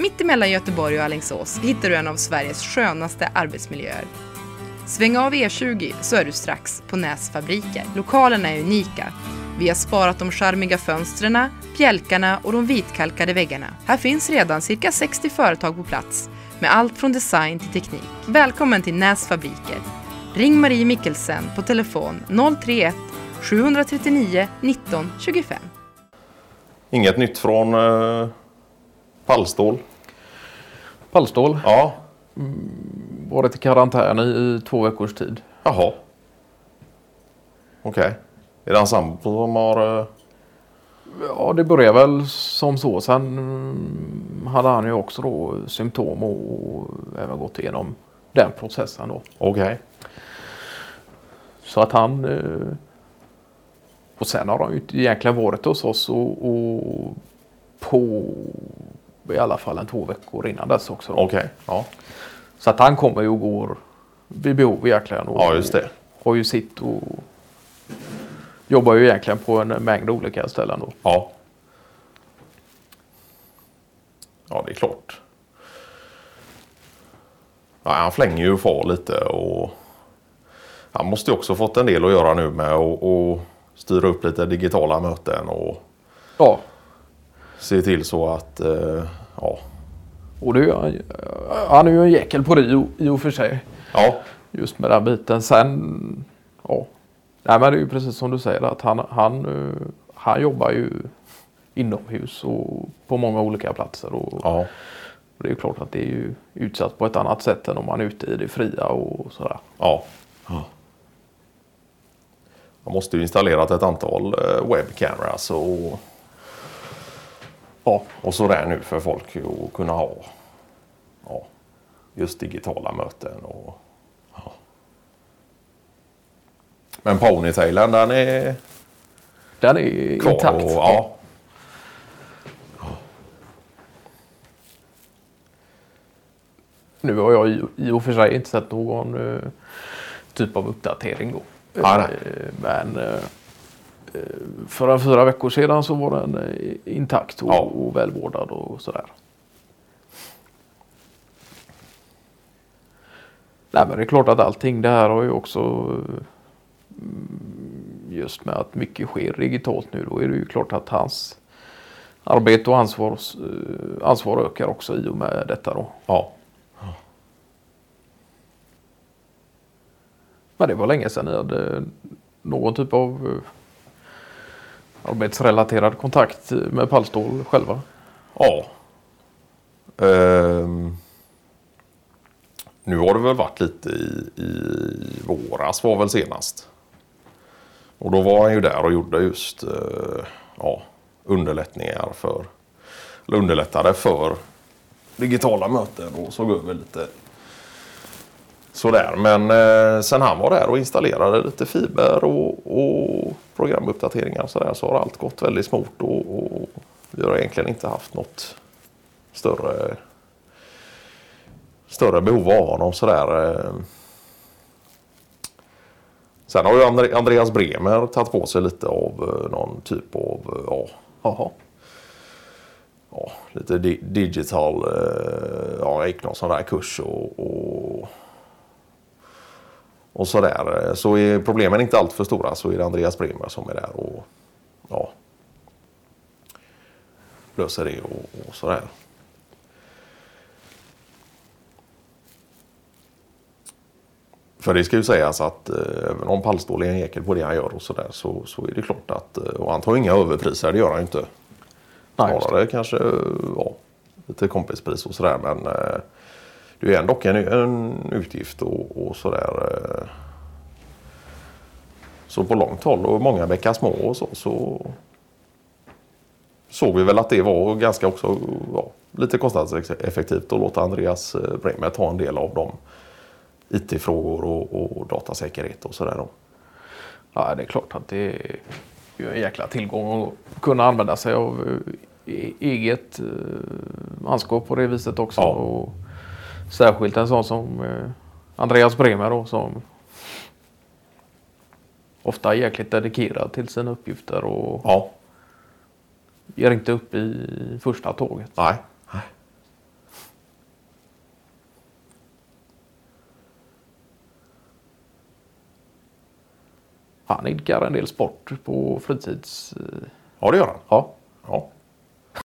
Mitt emellan Göteborg och Alingsås hittar du en av Sveriges skönaste arbetsmiljöer. Sväng av E20 så är du strax på Näs fabriker. Lokalerna är unika. Vi har sparat de charmiga fönstren, bjälkarna och de vitkalkade väggarna. Här finns redan cirka 60 företag på plats med allt från design till teknik. Välkommen till Näs fabriker. Ring Marie Mikkelsen på telefon 031 739 19 25. Inget nytt från eh, Pallstål? Pallstål. Ja. Varit i karantän i, i två veckors tid. Jaha. Okej. Är det hans sambo som har... eh, Ja, det började väl som så. Sen mm, hade han ju också då symptom och, även gått igenom den processen då. Okej. Så att han... eh, Och sen har han ju egentligen varit hos oss och, och på i alla fall en två veckor innan dess också. Okej. Ja. Så att han kommer ju och går vid behov egentligen. Och ja, just det. Har ju sitt och jobbar ju egentligen på en mängd olika ställen då. Ja. Ja, det är klart. Ja, han flänger ju far lite och han måste ju också fått en del att göra nu med att och styra upp lite digitala möten och Ja, se till så att eh, ja, och det han är ju en jäkel på det i, och för sig. ja, Just med den biten. Sen, ja. Nej men det är ju precis som du säger att han, han, eh, han jobbar ju inomhus och på många olika platser. Och, ja, och det är ju klart att det är ju utsatt på ett annat sätt än om man är ute i det fria och sådär. ja. Man måste ju installerat ett antal eh, webcameras och ja, och sådär nu för folk att kunna ha ja, just digitala möten. Och, ja. Men ponytailen den är Den är kvar. intakt. Och, ja, Nu har jag i, och för sig inte sett någon eh, typ av uppdatering då. Eh, Men eh, för en fyra veckor sedan så var den eh, intakt och, Ja. och välvårdad och sådär. Nej men det är klart att allting det här har ju också eh, just med att mycket sker digitalt nu då är det ju klart att hans arbete och ansvar, eh, ansvar ökar också i och med detta då. ja, Men det var länge sedan ni hade någon typ av eh, arbetsrelaterad kontakt med Pallstål själva. ja. Um, nu har det väl varit lite i, i våras var väl senast. Och då var han ju där och gjorde just uh, ja, underlättningar för, eller underlättade för digitala möten och såg över lite sådär. Men eh, sen han var där och installerade lite fiber och, och programuppdateringar och sådär så har allt gått väldigt smort och, och vi har egentligen inte haft något större större behov av honom sådär. eh. Sen har ju Andreas Bremer tagit på sig lite av eh, någon typ av eh, ja, aha. ja, lite di- digital, eh, ja, gick någon sån där kurs och, och, och sådär. Så är problemen inte allt för stora så är det Andreas Bremer som är där och ja, löser det och, och sådär. För det ska ju sägas att eh, även om Pallstål är en ekel på det han gör och sådär så, så är det klart att, eh, och han tar inga överpriser, det gör han ju inte. Snarare kanske ja, lite kompispris och sådär. Men eh, det är ändå en, en utgift och, och sådär. Eh, så på långt håll och många bäckar små och så, så såg vi väl att det var ganska också ja, lite kostnadseffektivt att låta Andreas eh, Bremer ta en del av de IT-frågor och, och datasäkerhet och sådär. Ja, det är klart att det är en jäkla tillgång att kunna använda sig av eh, e- eget manskap på det viset också. Ja. Och Särskilt en sån som eh, Andreas Bremer då, som ofta är jäkligt dedikerad till sina uppgifter och ja. ger inte upp i första tåget. Nej. Nej. Han idkar en del sport på fritids... Eh, ja, det gör han. Ja. ja.